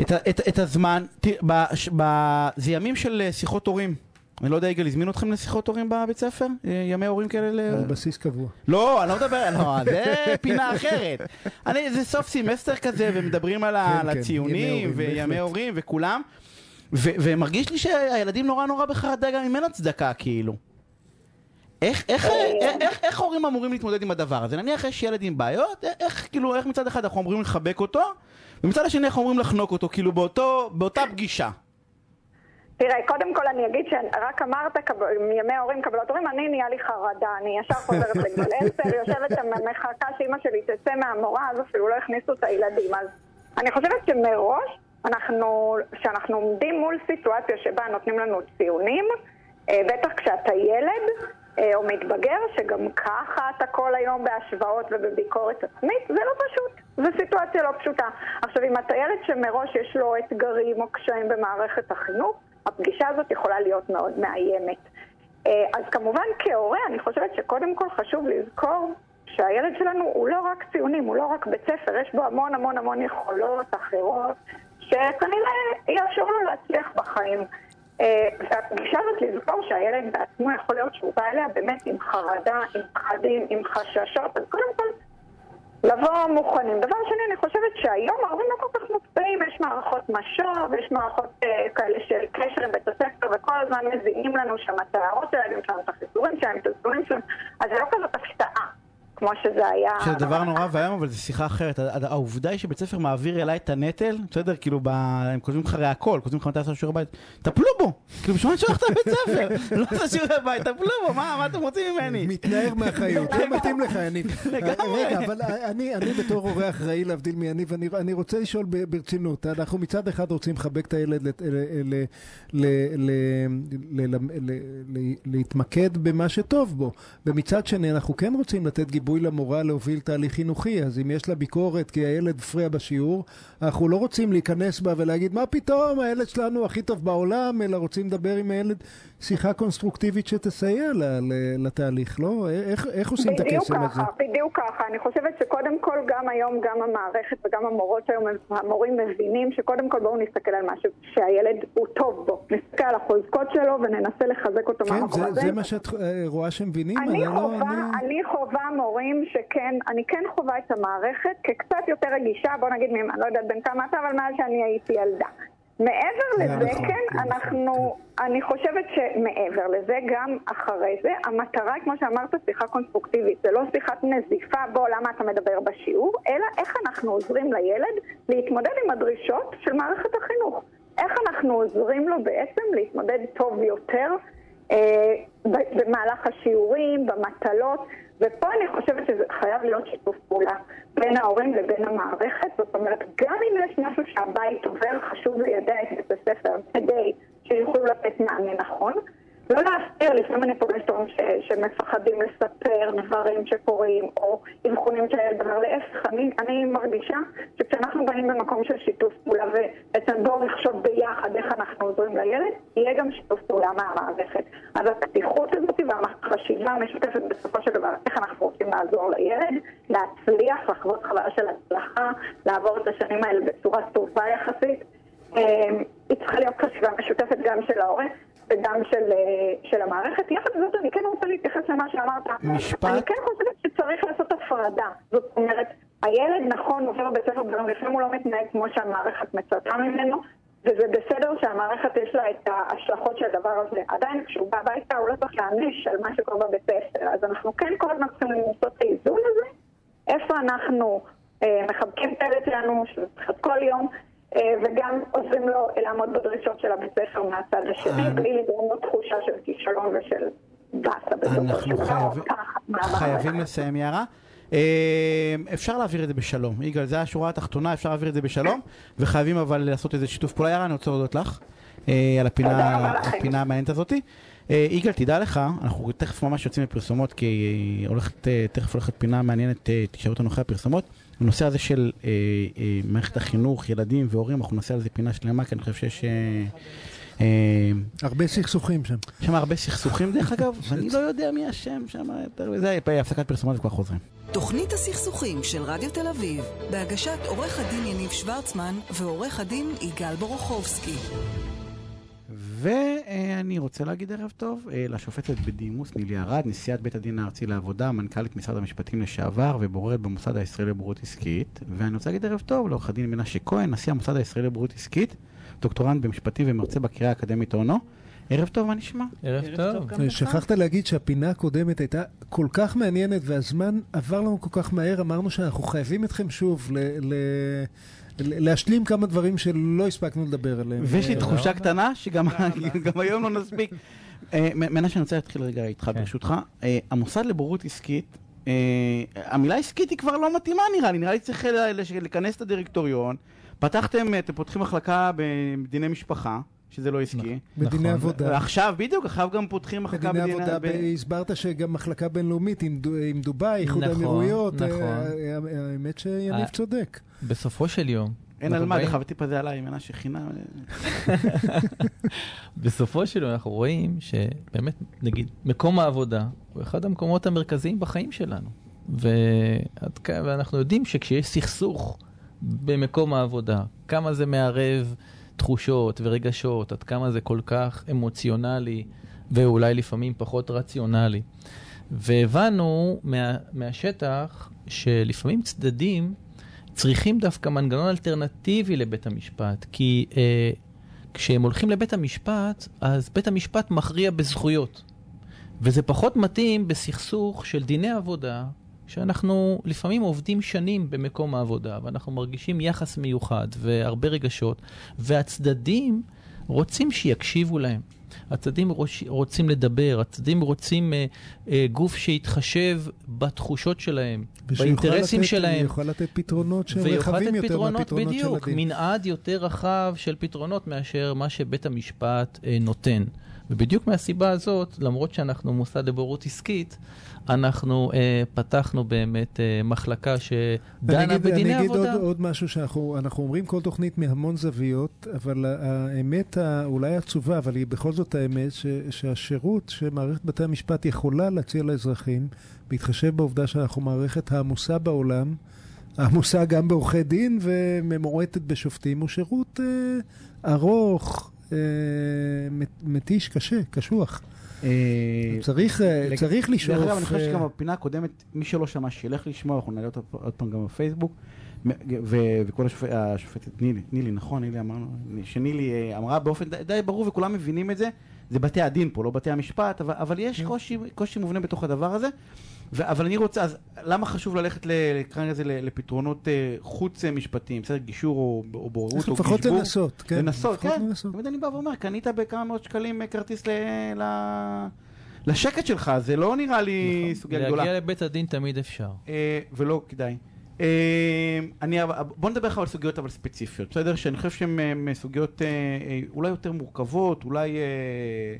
את, את, את הזמן, ב- זה ימים של אה, שיחות הורים. אני לא יודע, יגאל, הזמינו אתכם לשיחות הורים בבית ספר? אה, ימי הורים כאלה? ל- על בסיס קבוע. לא, אני לא מדבר, לא, זה פינה אחרת. אני, זה סוף סמסטר כזה, ומדברים על, כן, על כן, הציונים, ימי הורים, וימי. הורים, וכולם, ו- ומרגיש לי שהילדים נורא נורא בחרדה, גם אם אין הצדקה, כאילו. איך, איך, איך, איך, איך הורים אמורים להתמודד עם הדבר הזה? נניח יש ילד עם בעיות, איך, איך, כאילו, איך מצד אחד אנחנו אמורים לחבק אותו, ומצד השני אנחנו אמורים לחנוק אותו, כאילו באותו, באותה פגישה. תראה, קודם כל אני אגיד שרק אמרת מימי ההורים קבלות הורים, אני נהיה לי חרדה, אני ישר חוזרת לגדול עשר, יושבת שם מחכה שאימא שלי תצא מהמורה, אז אפילו לא הכניסו את הילדים. אז אני חושבת שמראש, אנחנו, כשאנחנו עומדים מול סיטואציה שבה נותנים לנו ציונים, אה, בטח כשאתה ילד אה, או מתבגר, שגם ככה אתה כל היום בהשוואות ובביקורת עצמית, זה לא פשוט. זו סיטואציה לא פשוטה. עכשיו, אם אתה ילד שמראש יש לו אתגרים או קשיים במערכת החינוך, הפגישה הזאת יכולה להיות מאוד מאיימת. אה, אז כמובן כהורה, אני חושבת שקודם כל חשוב לזכור שהילד שלנו הוא לא רק ציונים, הוא לא רק בית ספר, יש בו המון המון המון יכולות אחרות, שכנראה יאפשרו לו להצליח בחיים. אה, והפגישה הזאת לזכור שהילד בעצמו יכול להיות שהוא בא אליה באמת עם חרדה, עם פחדים, עם חששות, אז קודם כל לבוא מוכנים. דבר שני, אני חושבת שהיום ההורים לא כל כך מופתעים, יש מערכות משוב, יש מערכות אה, כאלה של קשר עם בית הספר, וכל הזמן מזינים לנו שם את ההערות שלהם, שם את החיסורים שלהם, את הסיפורים שלהם, אז זה לא כזאת הפתעה. כמו שזה היה... שזה דבר נורא ואיום, אבל זו שיחה אחרת. העובדה היא שבית ספר מעביר אליי את הנטל, בסדר? כאילו, הם כותבים לך הרי הכל, כותבים לך מתי לעשות שיעורי בית, טפלו בו! כאילו, בשביל מה אני שולח את הבית ספר? לא עושה שיעורי בית, טפלו בו, מה אתם רוצים ממני? מתנער מאחריות, לא מתאים לך, יניב. לגמרי. רגע, אבל אני בתור הורה אחראי, להבדיל מיניב, אני רוצה לשאול ברצינות. אנחנו מצד אחד רוצים לחבק את הילד, להתמקד במה שטוב בו, ומצד שני, אנחנו כן רוצים לתת גיבוי גיבוי למורה להוביל תהליך חינוכי, אז אם יש לה ביקורת כי הילד הפריע בשיעור, אנחנו לא רוצים להיכנס בה ולהגיד מה פתאום, הילד שלנו הכי טוב בעולם, אלא רוצים לדבר עם הילד שיחה קונסטרוקטיבית שתסייע לתהליך, לא? איך, איך עושים את הקסם ככה, הזה? בדיוק ככה, אני חושבת שקודם כל גם היום, גם המערכת וגם המורות היום, המורים מבינים שקודם כל בואו נסתכל על משהו שהילד הוא טוב בו, נסתכל על החוזקות שלו וננסה לחזק אותו כן, מהמקום הזה. כן, זה מה שאת אה, רואה שהם מבינים? אני, אני, חובה, לא, אני... אני חובה מורים שכן, אני כן חווה את המערכת כקצת יותר רגישה, בוא נגיד, אני לא יודעת בין כמה אתה, אבל מאז שאני הייתי ילדה. מעבר לזה, נכון, כן, כן, אנחנו, כן. אני חושבת שמעבר לזה, גם אחרי זה, המטרה היא, כמו שאמרת, שיחה קונסטרוקטיבית. זה לא שיחת נזיפה, בוא, למה אתה מדבר בשיעור, אלא איך אנחנו עוזרים לילד להתמודד עם הדרישות של מערכת החינוך. איך אנחנו עוזרים לו בעצם להתמודד טוב יותר במהלך השיעורים, במטלות. ופה אני חושבת שזה חייב להיות שיתוף פעולה בין ההורים לבין המערכת. זאת אומרת, גם אם יש משהו שהבית עובר, חשוב לידע את בית הספר כדי שיוכלו לתת מענה נכון. לא להסתיר, לפעמים אני פוגשת הורים שמפחדים לספר דברים שקורים, או אבחונים הילד דבר. להפך, אני, אני מרגישה שכשאנחנו באים במקום של שיתוף פעולה, ובעצם בואו נחשוב ביחד איך אנחנו עוזרים לילד, יהיה גם שיתוף פעולה מהמערכת. אז הפתיחות הזאת והחשיבה המשותפת בסופו של דבר, איך אנחנו רוצים לעזור לילד, להצליח, לחוות חוויה של הצלחה, לעבור את השנים האלה בצורה טובה יחסית. אה, היא צריכה להיות חשיבה משותפת גם של ההורה. וגם של, אה, של המערכת. יחד עם זאת, אני כן רוצה להתייחס למה שאמרת. משפט? אני כן חושבת שצריך לעשות הפרדה. זאת אומרת, הילד נכון עובר בית ספר ביום, לפעמים הוא לא מתנהג כמו שהמערכת מצפה ממנו, וזה בסדר שהמערכת יש לה את ההשלכות של הדבר הזה. עדיין כשהוא בא הביתה הוא לא צריך להעניש על מה שקורה בבית ספר. אז אנחנו כן כל הזמן צריכים למצוא את האיזון הזה, איפה אנחנו אה, מחבקים את הילד שלנו, שזה צריך כל יום, וגם עוזרים לו לעמוד בדרישות של הבית ספר מהצד השני, אה. בלי לגרום לו תחושה של כישלון ושל באסה בסופו של דבר. אנחנו חייבים לסיים, יערה. אה, אפשר להעביר את זה בשלום. יגאל, זו השורה התחתונה, אפשר להעביר את זה בשלום, וחייבים אבל לעשות איזה שיתוף פעולה. יערה, אני רוצה להודות לך על הפינה המעניינת הזאתי. יגאל, תדע לך, אנחנו תכף ממש יוצאים לפרסומות, כי הולכת, תכף הולכת פינה מעניינת, תשאר אותנו אחרי הפרסומות. הנושא הזה של אה, אה, מערכת החינוך, ילדים והורים, אנחנו נעשה על זה פינה שלמה, כי אני חושב שיש... אה, אה, הרבה סכסוכים שם. שם הרבה סכסוכים דרך אגב, ואני לא יודע מי אשם שם, זה הפסקת פרסומות וכבר חוזרים. תוכנית הסכסוכים של רדיו תל אביב, בהגשת עורך הדין יניב שוורצמן ועורך הדין יגאל בורוכובסקי. ואני רוצה להגיד ערב טוב אה, לשופטת בדימוס נילי ארד, נשיאת בית הדין הארצי לעבודה, מנכ"לית משרד המשפטים לשעבר ובוררת במוסד הישראלי לבריאות עסקית. ואני רוצה להגיד ערב טוב לעורך הדין מנשה כהן, נשיא המוסד הישראלי לבריאות עסקית, דוקטורנט במשפטים ומרצה בקריאה האקדמית אונו. ערב טוב, מה נשמע? ערב, ערב טוב. שכחת להגיד שהפינה הקודמת הייתה כל כך מעניינת והזמן עבר לנו כל כך מהר, אמרנו שאנחנו חייבים אתכם שוב ל... ל... להשלים כמה דברים שלא הספקנו לדבר עליהם. ויש לי תחושה קטנה שגם היום לא נספיק. אה, מנשה, אני רוצה להתחיל רגע איתך כן. ברשותך. אה, המוסד לבורות עסקית, אה, המילה עסקית היא כבר לא מתאימה נראה לי, נראה לי צריך לכנס את הדירקטוריון. פתחתם, אתם פותחים מחלקה בדיני משפחה. שזה לא עסקי. נכון. בדיני נכון. עבודה. עכשיו, בדיוק, עכשיו גם פותחים מחלקה בדיני עבודה. הסברת שגם מחלקה בינלאומית עם דובאי, איחוד נכון, האמירויות. נכון. האמת שיניב צודק. בסופו של יום. אין על מה, דרך אגב, טיפה זה עליי, מנשה חינם. בסופו של יום אנחנו רואים שבאמת, נגיד, מקום העבודה הוא אחד המקומות המרכזיים בחיים שלנו. ואנחנו יודעים שכשיש סכסוך במקום העבודה, כמה זה מערב תחושות ורגשות, עד כמה זה כל כך אמוציונלי, ואולי לפעמים פחות רציונלי. והבנו מה, מהשטח שלפעמים צדדים צריכים דווקא מנגנון אלטרנטיבי לבית המשפט, כי אה, כשהם הולכים לבית המשפט, אז בית המשפט מכריע בזכויות. וזה פחות מתאים בסכסוך של דיני עבודה, שאנחנו לפעמים עובדים שנים במקום העבודה, ואנחנו מרגישים יחס מיוחד והרבה רגשות, והצדדים רוצים שיקשיבו להם. הצדדים רוצים לדבר, הצדדים רוצים אה, אה, גוף שיתחשב בתחושות שלהם, באינטרסים לתת, שלהם. ויוכל לתת פתרונות שהם רחבים יותר פתרונות, מהפתרונות בדיוק, של הדין. מנעד יותר רחב של פתרונות מאשר מה שבית המשפט אה, נותן. ובדיוק מהסיבה הזאת, למרות שאנחנו מוסד לבורות עסקית, אנחנו אה, פתחנו באמת אה, מחלקה שדנה אני אגיד- בדיני אני אגיד עבודה. עוד, עוד משהו שאנחנו אנחנו אומרים כל תוכנית מהמון זוויות, אבל האמת אולי עצובה, אבל היא בכל זאת האמת, ש, שהשירות שמערכת בתי המשפט יכולה להציע לאזרחים, בהתחשב בעובדה שאנחנו מערכת העמוסה בעולם, העמוסה גם בעורכי דין וממורטת בשופטים, הוא שירות אה, ארוך, מתיש, קשה, קשוח. אה, צריך, אה, צריך לשאוף... דרך אגב, אני חושב אה, שגם בפינה הקודמת, מי שלא שמע, שילך לשמוע, אנחנו נעלה אותה עוד פעם גם בפייסבוק. וכל השופט- השופטת נילי, נילי, נכון, נילי אמרנו, שנילי אה, אמרה באופן די- ברור וכולם מבינים את זה, זה בתי הדין פה, לא בתי המשפט, אבל, אבל יש קושי, קושי מובנה בתוך הדבר הזה. אבל אני רוצה, אז למה חשוב ללכת, ל- נקרא לזה, ל- לפתרונות אה, חוץ אה, משפטיים, בסדר, גישור או, או בוררות צריך או לפחות גשבור? לנסות, כן. לנסות, לפחות כן. לנסות. תמיד אני בא ואומר, קנית בכמה מאות שקלים אה, כרטיס ל... ל... לשקט שלך, זה לא נראה לי סוגיה גדולה. להגיע לבית הדין תמיד אפשר. אה, ולא כדאי. אה, אני, בוא נדבר לך על סוגיות אבל ספציפיות, בסדר? שאני חושב שהן סוגיות אה, אה, אולי יותר מורכבות, אולי... אה,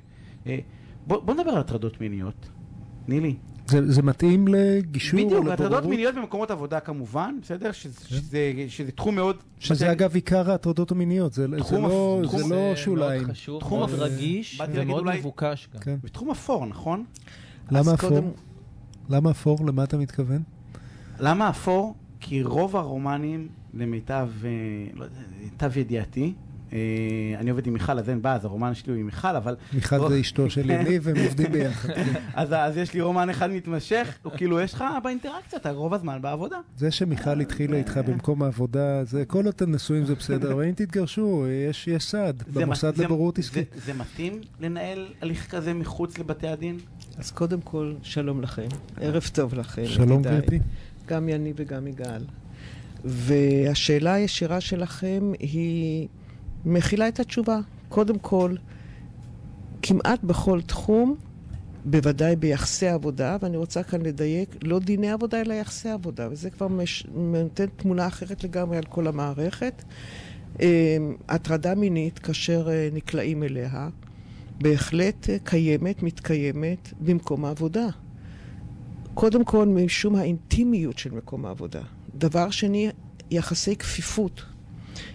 אה, בוא, בוא נדבר על הטרדות מיניות. נילי. זה, זה מתאים לגישור או בדיוק? הטרדות מיניות במקומות עבודה כמובן, בסדר? שזה, שזה, שזה תחום מאוד... שזה אגב עיקר ההטרדות המיניות, זה, זה תחום לא, תחום- זה זה לא שוליים. מאוד חשוב, תחום מאוד רגיש ומאוד אולי- מבוקש גם. כן. בתחום אפור, נכון? למה אפור? קודם- למה אפור? למה אתה מתכוון? למה אפור? כי רוב הרומנים, למיטב אה, לא ידיעתי, אני עובד עם מיכל, אז אין בעיה, אז הרומן שלי הוא עם מיכל, אבל... מיכל זה אשתו של יניב, והם עובדים ביחד. אז, אז יש לי רומן אחד מתמשך, הוא כאילו, יש לך באינטראקציה, אתה רוב הזמן בעבודה. זה שמיכל התחילה איתך במקום העבודה, זה כל עוד אתם נשואים זה בסדר, אבל אם תתגרשו, יש סעד במוסד לבוררות עסקית. זה מתאים לנהל הליך כזה מחוץ לבתי הדין? אז קודם כל, שלום לכם. ערב טוב לכם. שלום. גברתי. גם יניב וגם יגאל. והשאלה הישירה שלכם היא מכילה את התשובה. קודם כל, כמעט בכל תחום, בוודאי ביחסי עבודה, ואני רוצה כאן לדייק, לא דיני עבודה, אלא יחסי עבודה, וזה כבר מש... נותן תמונה אחרת לגמרי על כל המערכת. אה, הטרדה מינית, כאשר אה, נקלעים אליה, בהחלט אה, קיימת, מתקיימת במקום העבודה. קודם כל, משום האינטימיות של מקום העבודה. דבר שני, יחסי כפיפות.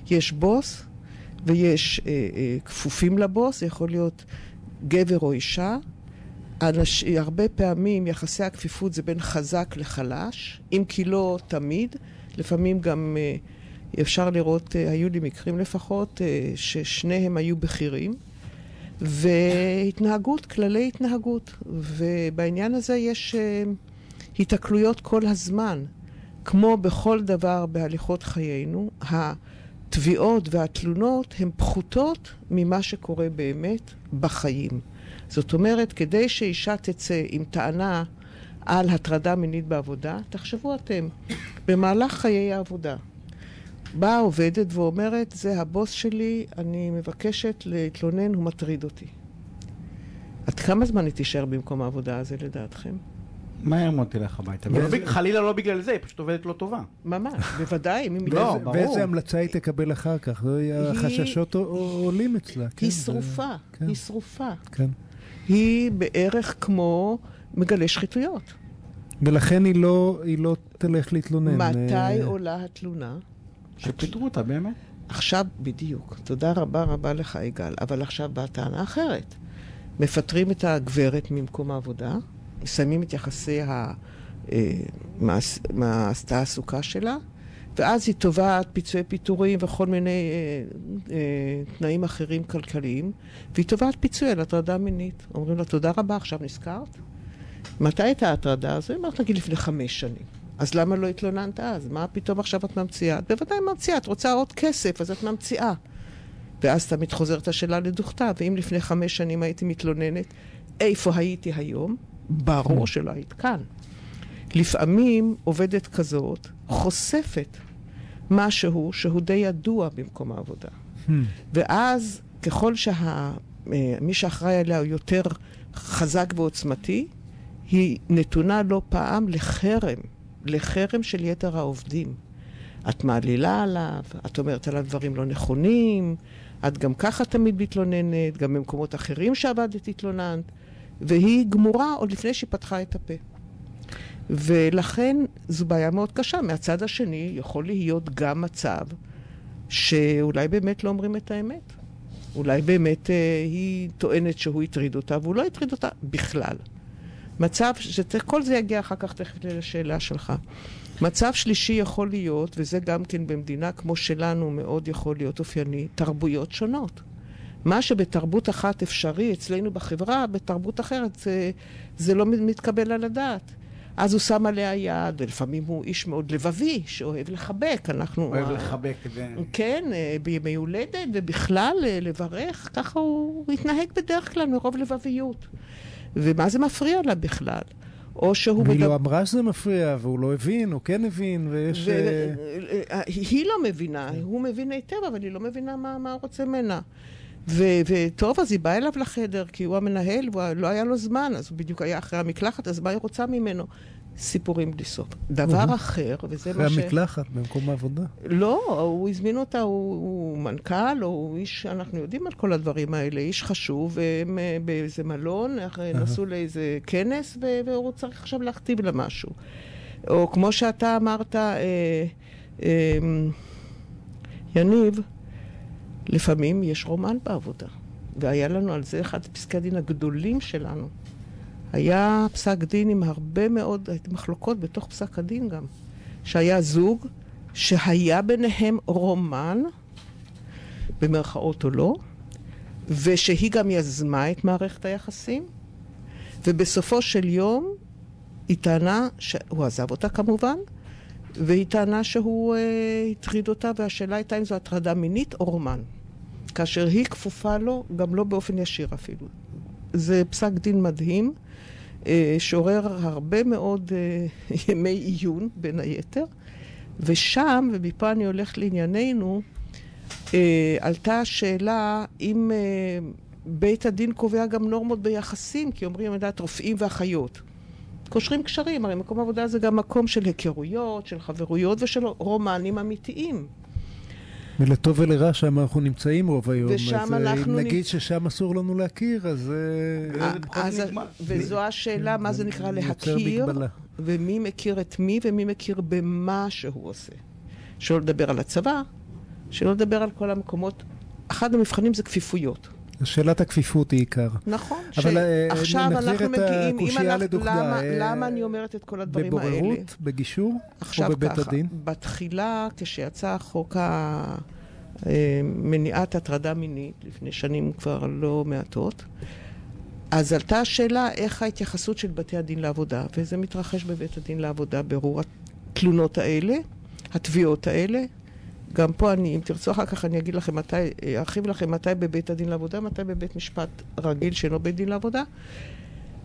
יש בוס ויש אה, אה, כפופים לבוס, זה יכול להיות גבר או אישה. אנש, הרבה פעמים יחסי הכפיפות זה בין חזק לחלש, אם כי לא תמיד. לפעמים גם אה, אפשר לראות, אה, היו לי מקרים לפחות, אה, ששניהם היו בכירים. והתנהגות, כללי התנהגות. ובעניין הזה יש אה, היתקלויות כל הזמן. כמו בכל דבר בהליכות חיינו, התביעות והתלונות הן פחותות ממה שקורה באמת בחיים. זאת אומרת, כדי שאישה תצא עם טענה על הטרדה מינית בעבודה, תחשבו אתם, במהלך חיי העבודה. באה עובדת ואומרת, זה הבוס שלי, אני מבקשת להתלונן, הוא מטריד אותי. עד כמה זמן היא תישאר במקום העבודה הזה לדעתכם? מהר מאוד תלך הביתה. חלילה לא בגלל זה, היא פשוט עובדת לא טובה. ממש, בוודאי, אם היא לא, מתעסקת- ברור. ואיזה המלצה היא תקבל אחר כך? זה- החששות עו- עולים אצלה. כן, היא שרופה, כן. היא שרופה. כן. היא בערך כמו מגלה שחיתויות. ולכן היא לא, היא לא תלך להתלונן. מתי אה, עולה התלונה? שפיטרו אותה, באמת. עכשיו, בדיוק. תודה רבה רבה לך, יגאל. אבל עכשיו באה טענה אחרת. מפטרים את הגברת ממקום העבודה, מסיימים את יחסי ה- אה, התעסוקה שלה, ואז היא תובעת פיצויי פיטורים וכל מיני אה, אה, תנאים אחרים כלכליים, והיא תובעת פיצוי על הטרדה מינית. אומרים לה, תודה רבה, עכשיו נזכרת? מתי הייתה ההטרדה הזו? היא אומרת, נגיד לפני חמש שנים. אז למה לא התלוננת אז? מה פתאום עכשיו את ממציאה? את בוודאי ממציאה, את רוצה עוד כסף, אז את ממציאה. ואז תמיד חוזרת השאלה לדוכתה, ואם לפני חמש שנים הייתי מתלוננת, איפה הייתי היום? ברור שלא היית כאן. לפעמים עובדת כזאת חושפת משהו שהוא די ידוע במקום העבודה. ואז ככל שמי שאחראי עליה הוא יותר חזק ועוצמתי, היא נתונה לא פעם לחרם, לחרם של יתר העובדים. את מעלילה עליו, את אומרת עליו דברים לא נכונים, את גם ככה תמיד מתלוננת, גם במקומות אחרים שעבדת התלוננת, והיא גמורה עוד לפני שהיא פתחה את הפה. ולכן זו בעיה מאוד קשה. מהצד השני יכול להיות גם מצב שאולי באמת לא אומרים את האמת. אולי באמת אה, היא טוענת שהוא הטריד אותה, והוא לא הטריד אותה בכלל. מצב, שכל זה יגיע אחר כך תכף לשאלה שלך. מצב שלישי יכול להיות, וזה גם כן במדינה כמו שלנו מאוד יכול להיות אופייני, תרבויות שונות. מה שבתרבות אחת אפשרי אצלנו בחברה, בתרבות אחרת זה, זה לא מתקבל על הדעת. אז הוא שם עליה יד, ולפעמים הוא איש מאוד לבבי, שאוהב לחבק. אנחנו... אוהב לחבק. כן, אה, בימי הולדת, ובכלל אה, לברך, ככה הוא התנהג בדרך כלל מרוב לבביות. ומה זה מפריע לה בכלל? או שהוא... והיא מדבר... לא אמרה שזה מפריע, והוא לא הבין, או כן הבין, ויש... ו... אה, היא לא מבינה, הוא מבין היטב, אבל היא לא מבינה מה, מה הוא רוצה ממנה. וטוב, אז היא באה אליו לחדר, כי הוא המנהל, ולא היה לו זמן, אז הוא בדיוק היה אחרי המקלחת, אז מה היא רוצה ממנו? סיפורים בלי סוף. דבר אחר, וזה מה ש... אחרי המקלחת, במקום העבודה. לא, הוא הזמין אותה, הוא, הוא מנכ"ל, או הוא איש, אנחנו יודעים על כל הדברים האלה, איש חשוב, והם אה, באיזה מלון, נסעו לאיזה כנס, והוא צריך עכשיו להכתיב לה משהו. או כמו שאתה אמרת, אה, אה, יניב, לפעמים יש רומן בעבודה, והיה לנו על זה אחד פסקי הדין הגדולים שלנו. היה פסק דין עם הרבה מאוד מחלוקות בתוך פסק הדין גם, שהיה זוג שהיה ביניהם רומן, במרכאות או לא, ושהיא גם יזמה את מערכת היחסים, ובסופו של יום היא טענה, שהוא עזב אותה כמובן, והיא טענה שהוא אה, הטריד אותה, והשאלה הייתה אם זו הטרדה מינית או רומן. כאשר היא כפופה לו, גם לא באופן ישיר אפילו. זה פסק דין מדהים, אה, שעורר הרבה מאוד אה, ימי עיון, בין היתר, ושם, ומפה אני הולך לענייננו, אה, עלתה השאלה אם בית הדין קובע גם נורמות ביחסים, כי אומרים, אני יודעת, רופאים ואחיות. קושרים קשרים, הרי מקום עבודה זה גם מקום של היכרויות, של חברויות ושל רומנים אמיתיים. ולטוב ולרע שם אנחנו נמצאים רוב היום. ושם אז אנחנו... אם נגיד ששם אסור לנו להכיר, אז... אה, אז וזו השאלה, מה זה נקרא להכיר, ומי מכיר את מי, ומי מכיר במה שהוא עושה. שלא לדבר על הצבא, שלא לדבר על כל המקומות. אחד המבחנים זה כפיפויות. שאלת הכפיפות היא עיקר. נכון. אבל עכשיו אנחנו מגיעים, אם אנחנו, למה, למה אני אומרת את כל הדברים בבוררות, האלה? בבוררות, בגישור או בבית ככה, הדין? בתחילה, כשיצא חוק מניעת הטרדה מינית, לפני שנים כבר לא מעטות, אז עלתה השאלה איך ההתייחסות של בתי הדין לעבודה, וזה מתרחש בבית הדין לעבודה, ברור התלונות האלה, התביעות האלה, גם פה אני, אם תרצו אחר כך אני אגיד לכם מתי, ארחיב לכם מתי בבית הדין לעבודה, מתי בבית משפט רגיל שאינו בית דין לעבודה.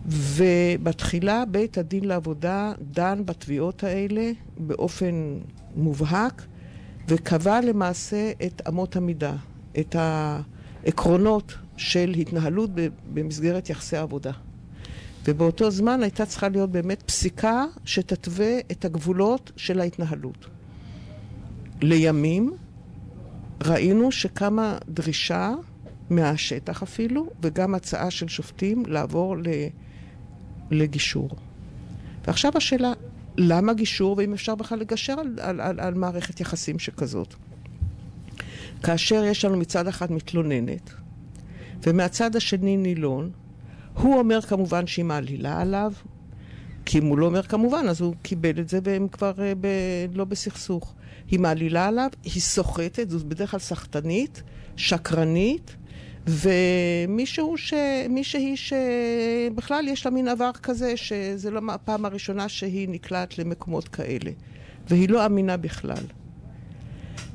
ובתחילה בית הדין לעבודה דן בתביעות האלה באופן מובהק, וקבע למעשה את אמות המידה, את העקרונות של התנהלות במסגרת יחסי עבודה. ובאותו זמן הייתה צריכה להיות באמת פסיקה שתתווה את הגבולות של ההתנהלות. לימים ראינו שקמה דרישה מהשטח אפילו, וגם הצעה של שופטים לעבור לגישור. ועכשיו השאלה, למה גישור, ואם אפשר בכלל לגשר על, על, על, על מערכת יחסים שכזאת? כאשר יש לנו מצד אחד מתלוננת, ומהצד השני נילון, הוא אומר כמובן שהיא מעלילה עליו, כי אם הוא לא אומר כמובן, אז הוא קיבל את זה והם כבר uh, ב, לא בסכסוך. היא מעלילה עליו, היא סוחטת, זו בדרך כלל סחטנית, שקרנית, ומישהו ש... מישהי שבכלל יש לה מין עבר כזה, שזה לא הפעם הראשונה שהיא נקלעת למקומות כאלה, והיא לא אמינה בכלל.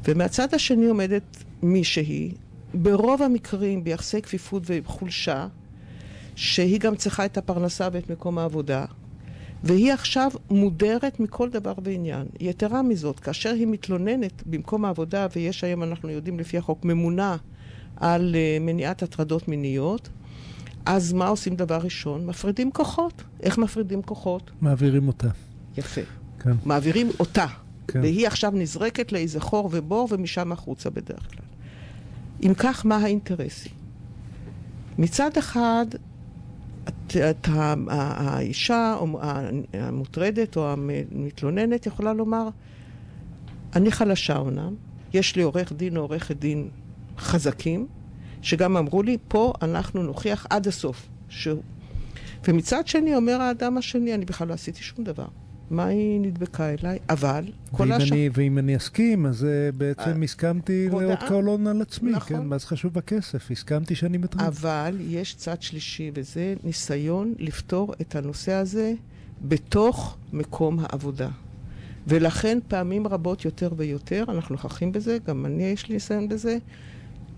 ומהצד השני עומדת מישהי, ברוב המקרים ביחסי כפיפות וחולשה, שהיא גם צריכה את הפרנסה ואת מקום העבודה, והיא עכשיו מודרת מכל דבר ועניין. יתרה מזאת, כאשר היא מתלוננת במקום העבודה, ויש היום, אנחנו יודעים לפי החוק, ממונה על uh, מניעת הטרדות מיניות, אז מה עושים דבר ראשון? מפרידים כוחות. איך מפרידים כוחות? מעבירים אותה. יפה. כן. מעבירים אותה. כן. והיא עכשיו נזרקת לאיזה חור ובור ומשם החוצה בדרך כלל. אם כך, מה האינטרסים? מצד אחד, את, את, ה- ה- האישה או המוטרדת או המתלוננת יכולה לומר, אני חלשה אומנם, יש לי עורך דין או עורכת דין חזקים, שגם אמרו לי, פה אנחנו נוכיח עד הסוף. שהוא... ומצד שני, אומר האדם השני, אני בכלל לא עשיתי שום דבר. מה היא נדבקה אליי? אבל כל השאר... אני, ואם אני אסכים, אז אה, בעצם הסכמתי הודעה. לאות קולון על עצמי, נכון. כן? מה זה חשוב הכסף? הסכמתי שאני מטריד. אבל יש צד שלישי, וזה ניסיון לפתור את הנושא הזה בתוך מקום העבודה. ולכן פעמים רבות יותר ויותר, אנחנו נוכחים בזה, גם אני יש לי ניסיון בזה,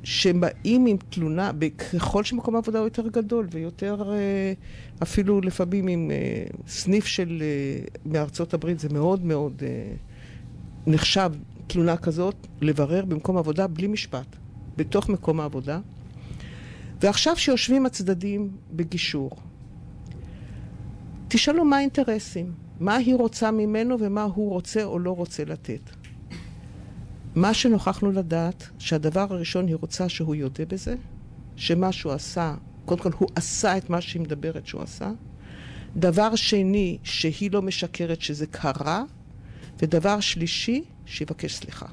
שבאים עם תלונה, ככל שמקום העבודה הוא יותר גדול ויותר אה, אפילו לפעמים עם אה, סניף של אה, מארצות הברית, זה מאוד מאוד נחשב תלונה כזאת, לברר במקום עבודה בלי משפט, בתוך מקום העבודה. ועכשיו שיושבים הצדדים בגישור, תשאלו מה האינטרסים, מה היא רוצה ממנו ומה הוא רוצה או לא רוצה לתת. מה שנוכחנו לדעת, שהדבר הראשון היא רוצה שהוא יודה בזה, שמה שהוא עשה, קודם כל הוא עשה את מה שהיא מדברת שהוא עשה. דבר שני, שהיא לא משקרת שזה קרה, ודבר שלישי, שיבקש סליחה.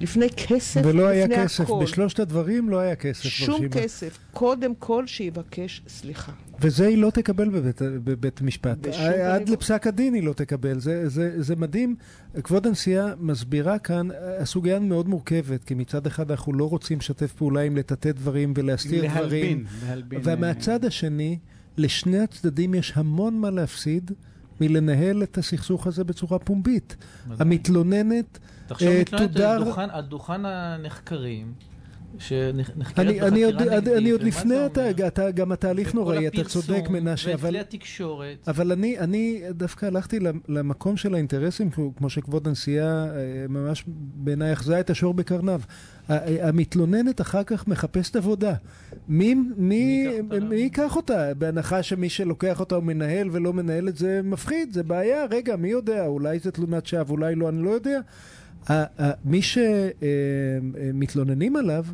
לפני כסף, ולא היה לפני כסף. הכל. בשלושת הדברים לא היה כסף שום ברשימה. כסף. קודם כל שיבקש סליחה. וזה היא לא תקבל בבית, בבית משפט. בשום עד. לפסק הדין היא לא תקבל. זה, זה, זה מדהים. כבוד הנשיאה מסבירה כאן, הסוגיה מאוד מורכבת, כי מצד אחד אנחנו לא רוצים לשתף פעולה עם לטאטא דברים ולהסתיר דברים. להלבין, להלבין. ומהצד השני, לשני הצדדים יש המון מה להפסיד מלנהל את הסכסוך הזה בצורה פומבית. המתלוננת תחשוב, אה, מתלוננת תודר- על דוכן- על דוכן הנחקרים, שנחקרת בחקירה אני, אני עוד נגדית, לפני, אתה? אתה, גם התהליך וכל נוראי, אתה הפרסום, צודק מנשה, אבל... כלי התקשורת. אבל אני, אני דווקא הלכתי למ- למקום של האינטרסים, כמו- שכבוד הנשיאה אה, ממש בעיניי אחזה את השור בקרניו. ה- המתלוננת אחר כך מחפשת עבודה. מי, מי, מי ייקח אותה? מי ייקח אותה? בהנחה שמי שלוקח אותה הוא מנהל ולא מנהל את זה מפחיד, זה בעיה. רגע, מי יודע? אולי זה תלונת שווא, אולי לא, אני לא יודע. מי שמתלוננים עליו,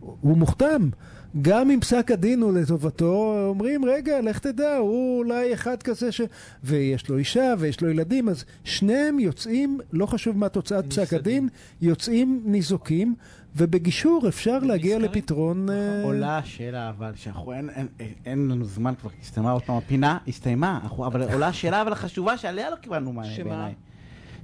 הוא מוכתם. גם אם פסק הדין הוא לטובתו, אומרים, רגע, לך תדע, הוא אולי אחד כזה ש... ויש לו אישה ויש לו ילדים, אז שניהם יוצאים, לא חשוב מה תוצאת פסק. הדין, יוצאים ניזוקים, ובגישור אפשר להגיע. לפתרון... אה, עולה השאלה, אבל שאנחנו, אין, אין, אין, לנו זמן כבר, הסתיימה עוד פעם הפינה, הסתיימה, אנחנו, אבל עולה השאלה אבל החשובה שעליה לא קיבלנו מענה? בעיניי.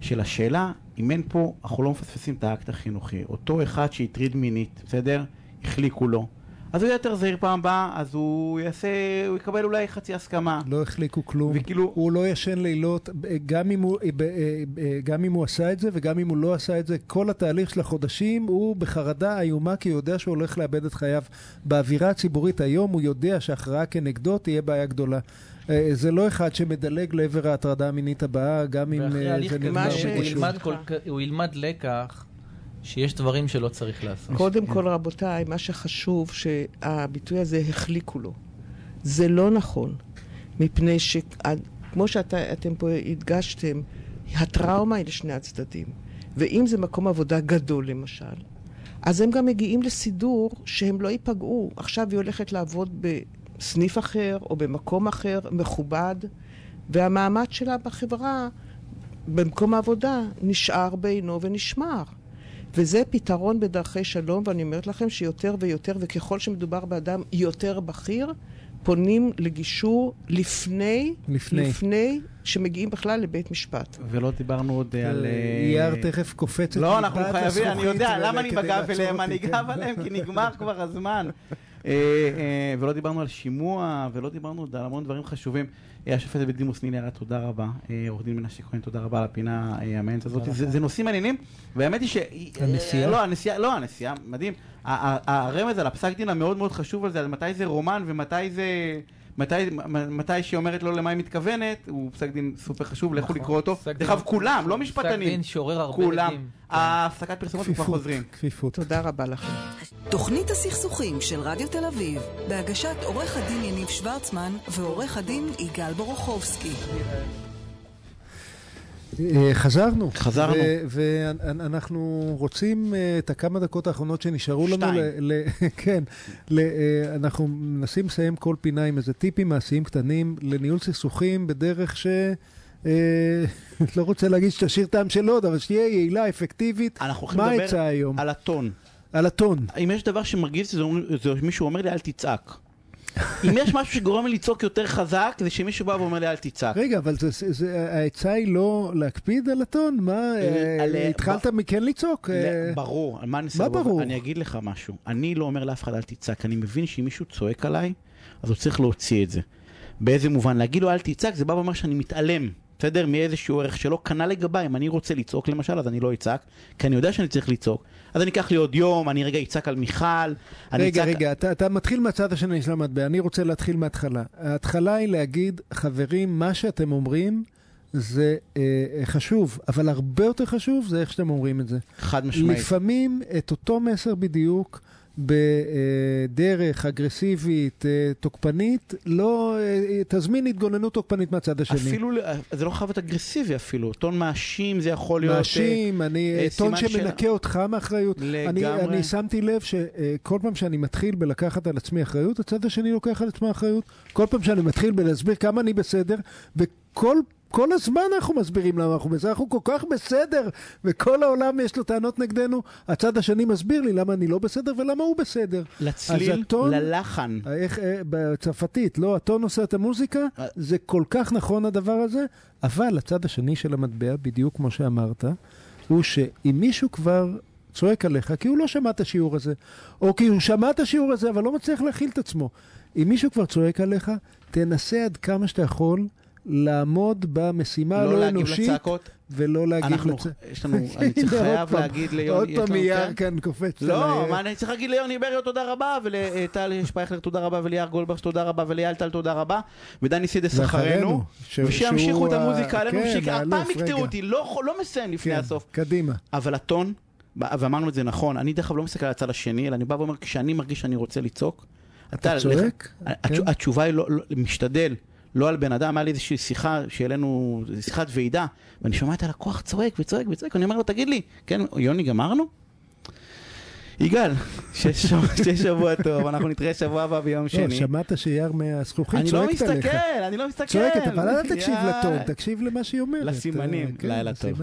של השאלה, אם אין פה, אנחנו לא מפספסים את האקט החינוכי. אותו אחד שהטריד מינית, בסדר? החליקו לו. אז הוא יהיה יותר זהיר פעם הבאה, אז הוא יעשה, הוא יקבל אולי חצי הסכמה. לא החליקו כלום, וכאילו- הוא לא ישן לילות, גם אם, הוא, ב- אה, גם אם הוא עשה את זה וגם אם הוא לא עשה את זה, כל התהליך של החודשים הוא בחרדה איומה כי הוא יודע שהוא הולך לאבד את חייו. באווירה הציבורית היום הוא יודע שהכרעה כנגדו תהיה בעיה גדולה. אה, זה לא אחד שמדלג לעבר ההטרדה המינית הבאה, גם אם אה, זה נגמר בגישור. הוא ילמד לקח שיש דברים שלא צריך לעשות. קודם כל, רבותיי, מה שחשוב, שהביטוי הזה החליקו לו. זה לא נכון, מפני שכמו שאתם פה הדגשתם, הטראומה היא לשני הצדדים. ואם זה מקום עבודה גדול, למשל, אז הם גם מגיעים לסידור שהם לא ייפגעו. עכשיו היא הולכת לעבוד בסניף אחר או במקום אחר, מכובד, והמעמד שלה בחברה, במקום העבודה, נשאר בעינו ונשמר. וזה פתרון בדרכי שלום, ואני אומרת לכם שיותר ויותר, וככל שמדובר באדם יותר בכיר, פונים לגישור לפני, לפני. לפני שמגיעים בכלל לבית משפט. ולא דיברנו עוד על... אה, אייר תכף קופצת לא, אנחנו חייבים, אני יודע, למה אני בגב אליהם, אני כן. גב עליהם, כי נגמר כבר הזמן. אה, אה, ולא דיברנו על שימוע, ולא דיברנו עוד על המון דברים חשובים. אה, השופטת בדימוס נילי ארד, תודה רבה. אה, עורך דין מנשה כהן, תודה רבה על הפינה אה, המעניינת הזאת. זה נושאים מעניינים, והאמת היא ש... הנשיאה? לא, הנשיאה, לא, הנשיאה, מדהים. הרמז על הפסק דין המאוד מאוד חשוב על זה, על מתי זה רומן ומתי זה... מתי, מתי שהיא אומרת לו למה היא מתכוונת, הוא פסק דין סופר חשוב, לכו נכון. לקרוא אותו. פסק דרך אגב, כולם, לא פסק משפטנים. דין שעורר הרבה כולם. ההפסקת פרסומות כבר חוזרים. כפיפות. תודה רבה לכם. תוכנית הסכסוכים של רדיו תל אביב, בהגשת עורך הדין יניב שוורצמן ועורך הדין יגאל בורוכובסקי. אה, חזרנו. חזרנו. ואנחנו רוצים אה, את הכמה דקות האחרונות שנשארו לנו. שתיים. כן. אה, אנחנו מנסים לסיים כל פינה עם איזה טיפים מעשיים קטנים לניהול סכסוכים בדרך ש... לא רוצה להגיד שתשאיר טעם של עוד, אבל שתהיה יעילה, אפקטיבית. אנחנו הולכים לדבר? על הטון. על הטון. אם יש דבר שמרגיז, זה מישהו אומר לי אל תצעק. אם יש משהו שגורם לי לצעוק יותר חזק, זה שמישהו בא ואומר לי אל תצעק. רגע, אבל העצה היא לא להקפיד על הטון? מה, אה, על- התחלת מכן לצעוק? אה, ברור, על מה אני מה סבבה? ברור? אני אגיד לך משהו. אני לא אומר לאף אחד אל תצעק, אני מבין שאם מישהו צועק עליי, אז הוא צריך להוציא את זה. באיזה מובן? להגיד לו אל תצעק, זה בא ואומר שאני מתעלם. בסדר? מאיזשהו ערך שלא כנ"ל לגביי. אם אני רוצה לצעוק למשל, אז אני לא אצעק, כי אני יודע שאני צריך לצעוק. אז אני אקח לי עוד יום, אני רגע אצעק על מיכל, אני רגע, אצעק... רגע, אתה, אתה מתחיל מהצד השני של המטבע, אני רוצה להתחיל מההתחלה. ההתחלה היא להגיד, חברים, מה שאתם אומרים זה אה, חשוב, אבל הרבה יותר חשוב זה איך שאתם אומרים את זה. חד משמעית. לפעמים את אותו מסר בדיוק, בדרך אגרסיבית, אה, תוקפנית, לא, אה, תזמין התגוננות תוקפנית מהצד השני. אפילו, זה לא חייב להיות אגרסיבי אפילו, טון מאשים זה יכול להיות... מאשים, אני, אה, טון שמנקה שאלה. אותך מאחריות. אני, לגמרי. אני שמתי לב שכל פעם שאני מתחיל בלקחת על עצמי אחריות, הצד השני לוקח על עצמו אחריות. כל פעם שאני מתחיל בלהסביר כמה אני בסדר, וכל כל הזמן אנחנו מסבירים למה אנחנו בסדר, אנחנו כל כך בסדר, וכל העולם יש לו טענות נגדנו, הצד השני מסביר לי למה אני לא בסדר ולמה הוא בסדר. לצליל, הטון- ללחן. איך, אה, בצרפתית, לא, הטון עושה את המוזיקה, אה. זה כל כך נכון הדבר הזה, אבל הצד השני של המטבע, בדיוק כמו שאמרת, הוא שאם מישהו כבר צועק עליך, כי הוא לא שמע את השיעור הזה, או כי הוא שמע את השיעור הזה, אבל לא מצליח להכיל את עצמו. אם מישהו כבר צועק עליך, תנסה עד כמה שאתה יכול לעמוד במשימה לא הלא להגיב אנושית, לצעקות. ולא להגיב אנחנו, לצ... יש לנו, אני צריך חייב להגיד ליוני, עוד פעם אייר כן? כאן קופץ. לא, מה אני צריך להגיד ליוני בריו תודה רבה, ולטל שפייכלר תודה רבה, וליאר גולדברג תודה רבה, וליאל טל תודה רבה, ודני סידס אחרינו, ושימשיכו את המוזיקה עלינו, כן, שיק- האלוף, הפעם יקטעו. אותי, לא לא מסיים לפני כן, הסוף. קדימה. אבל הטון, ואמרנו את זה נכון, אני דרך אגב לא מסתכל על הצד השני, אלא אני בא ואומר, כשאני מרגיש שאני רוצה לצעוק, אתה צועק? התש-. התשובה היא לא, לא- משתדל, לא על בן אדם, היה לי איזושהי שיחה שהעלינו, שיחת ועידה, ואני שומע את הלקוח צועק וצועק וצועק, ואני אומר לו, תגיד לי, כן, יוני, גמרנו? יגאל, שיש שבוע- טוב, אנחנו נתראה שבוע הבא ביום לא, שני. שמעת שיער מהזכוכית אני לא צועקת עליך. מסתכל, אני לא מסתכל. צועקת, אבל אל תקשיב. לטון, תקשיב למה שהיא אומרת. לסימנים. אה, כן, לילה טוב.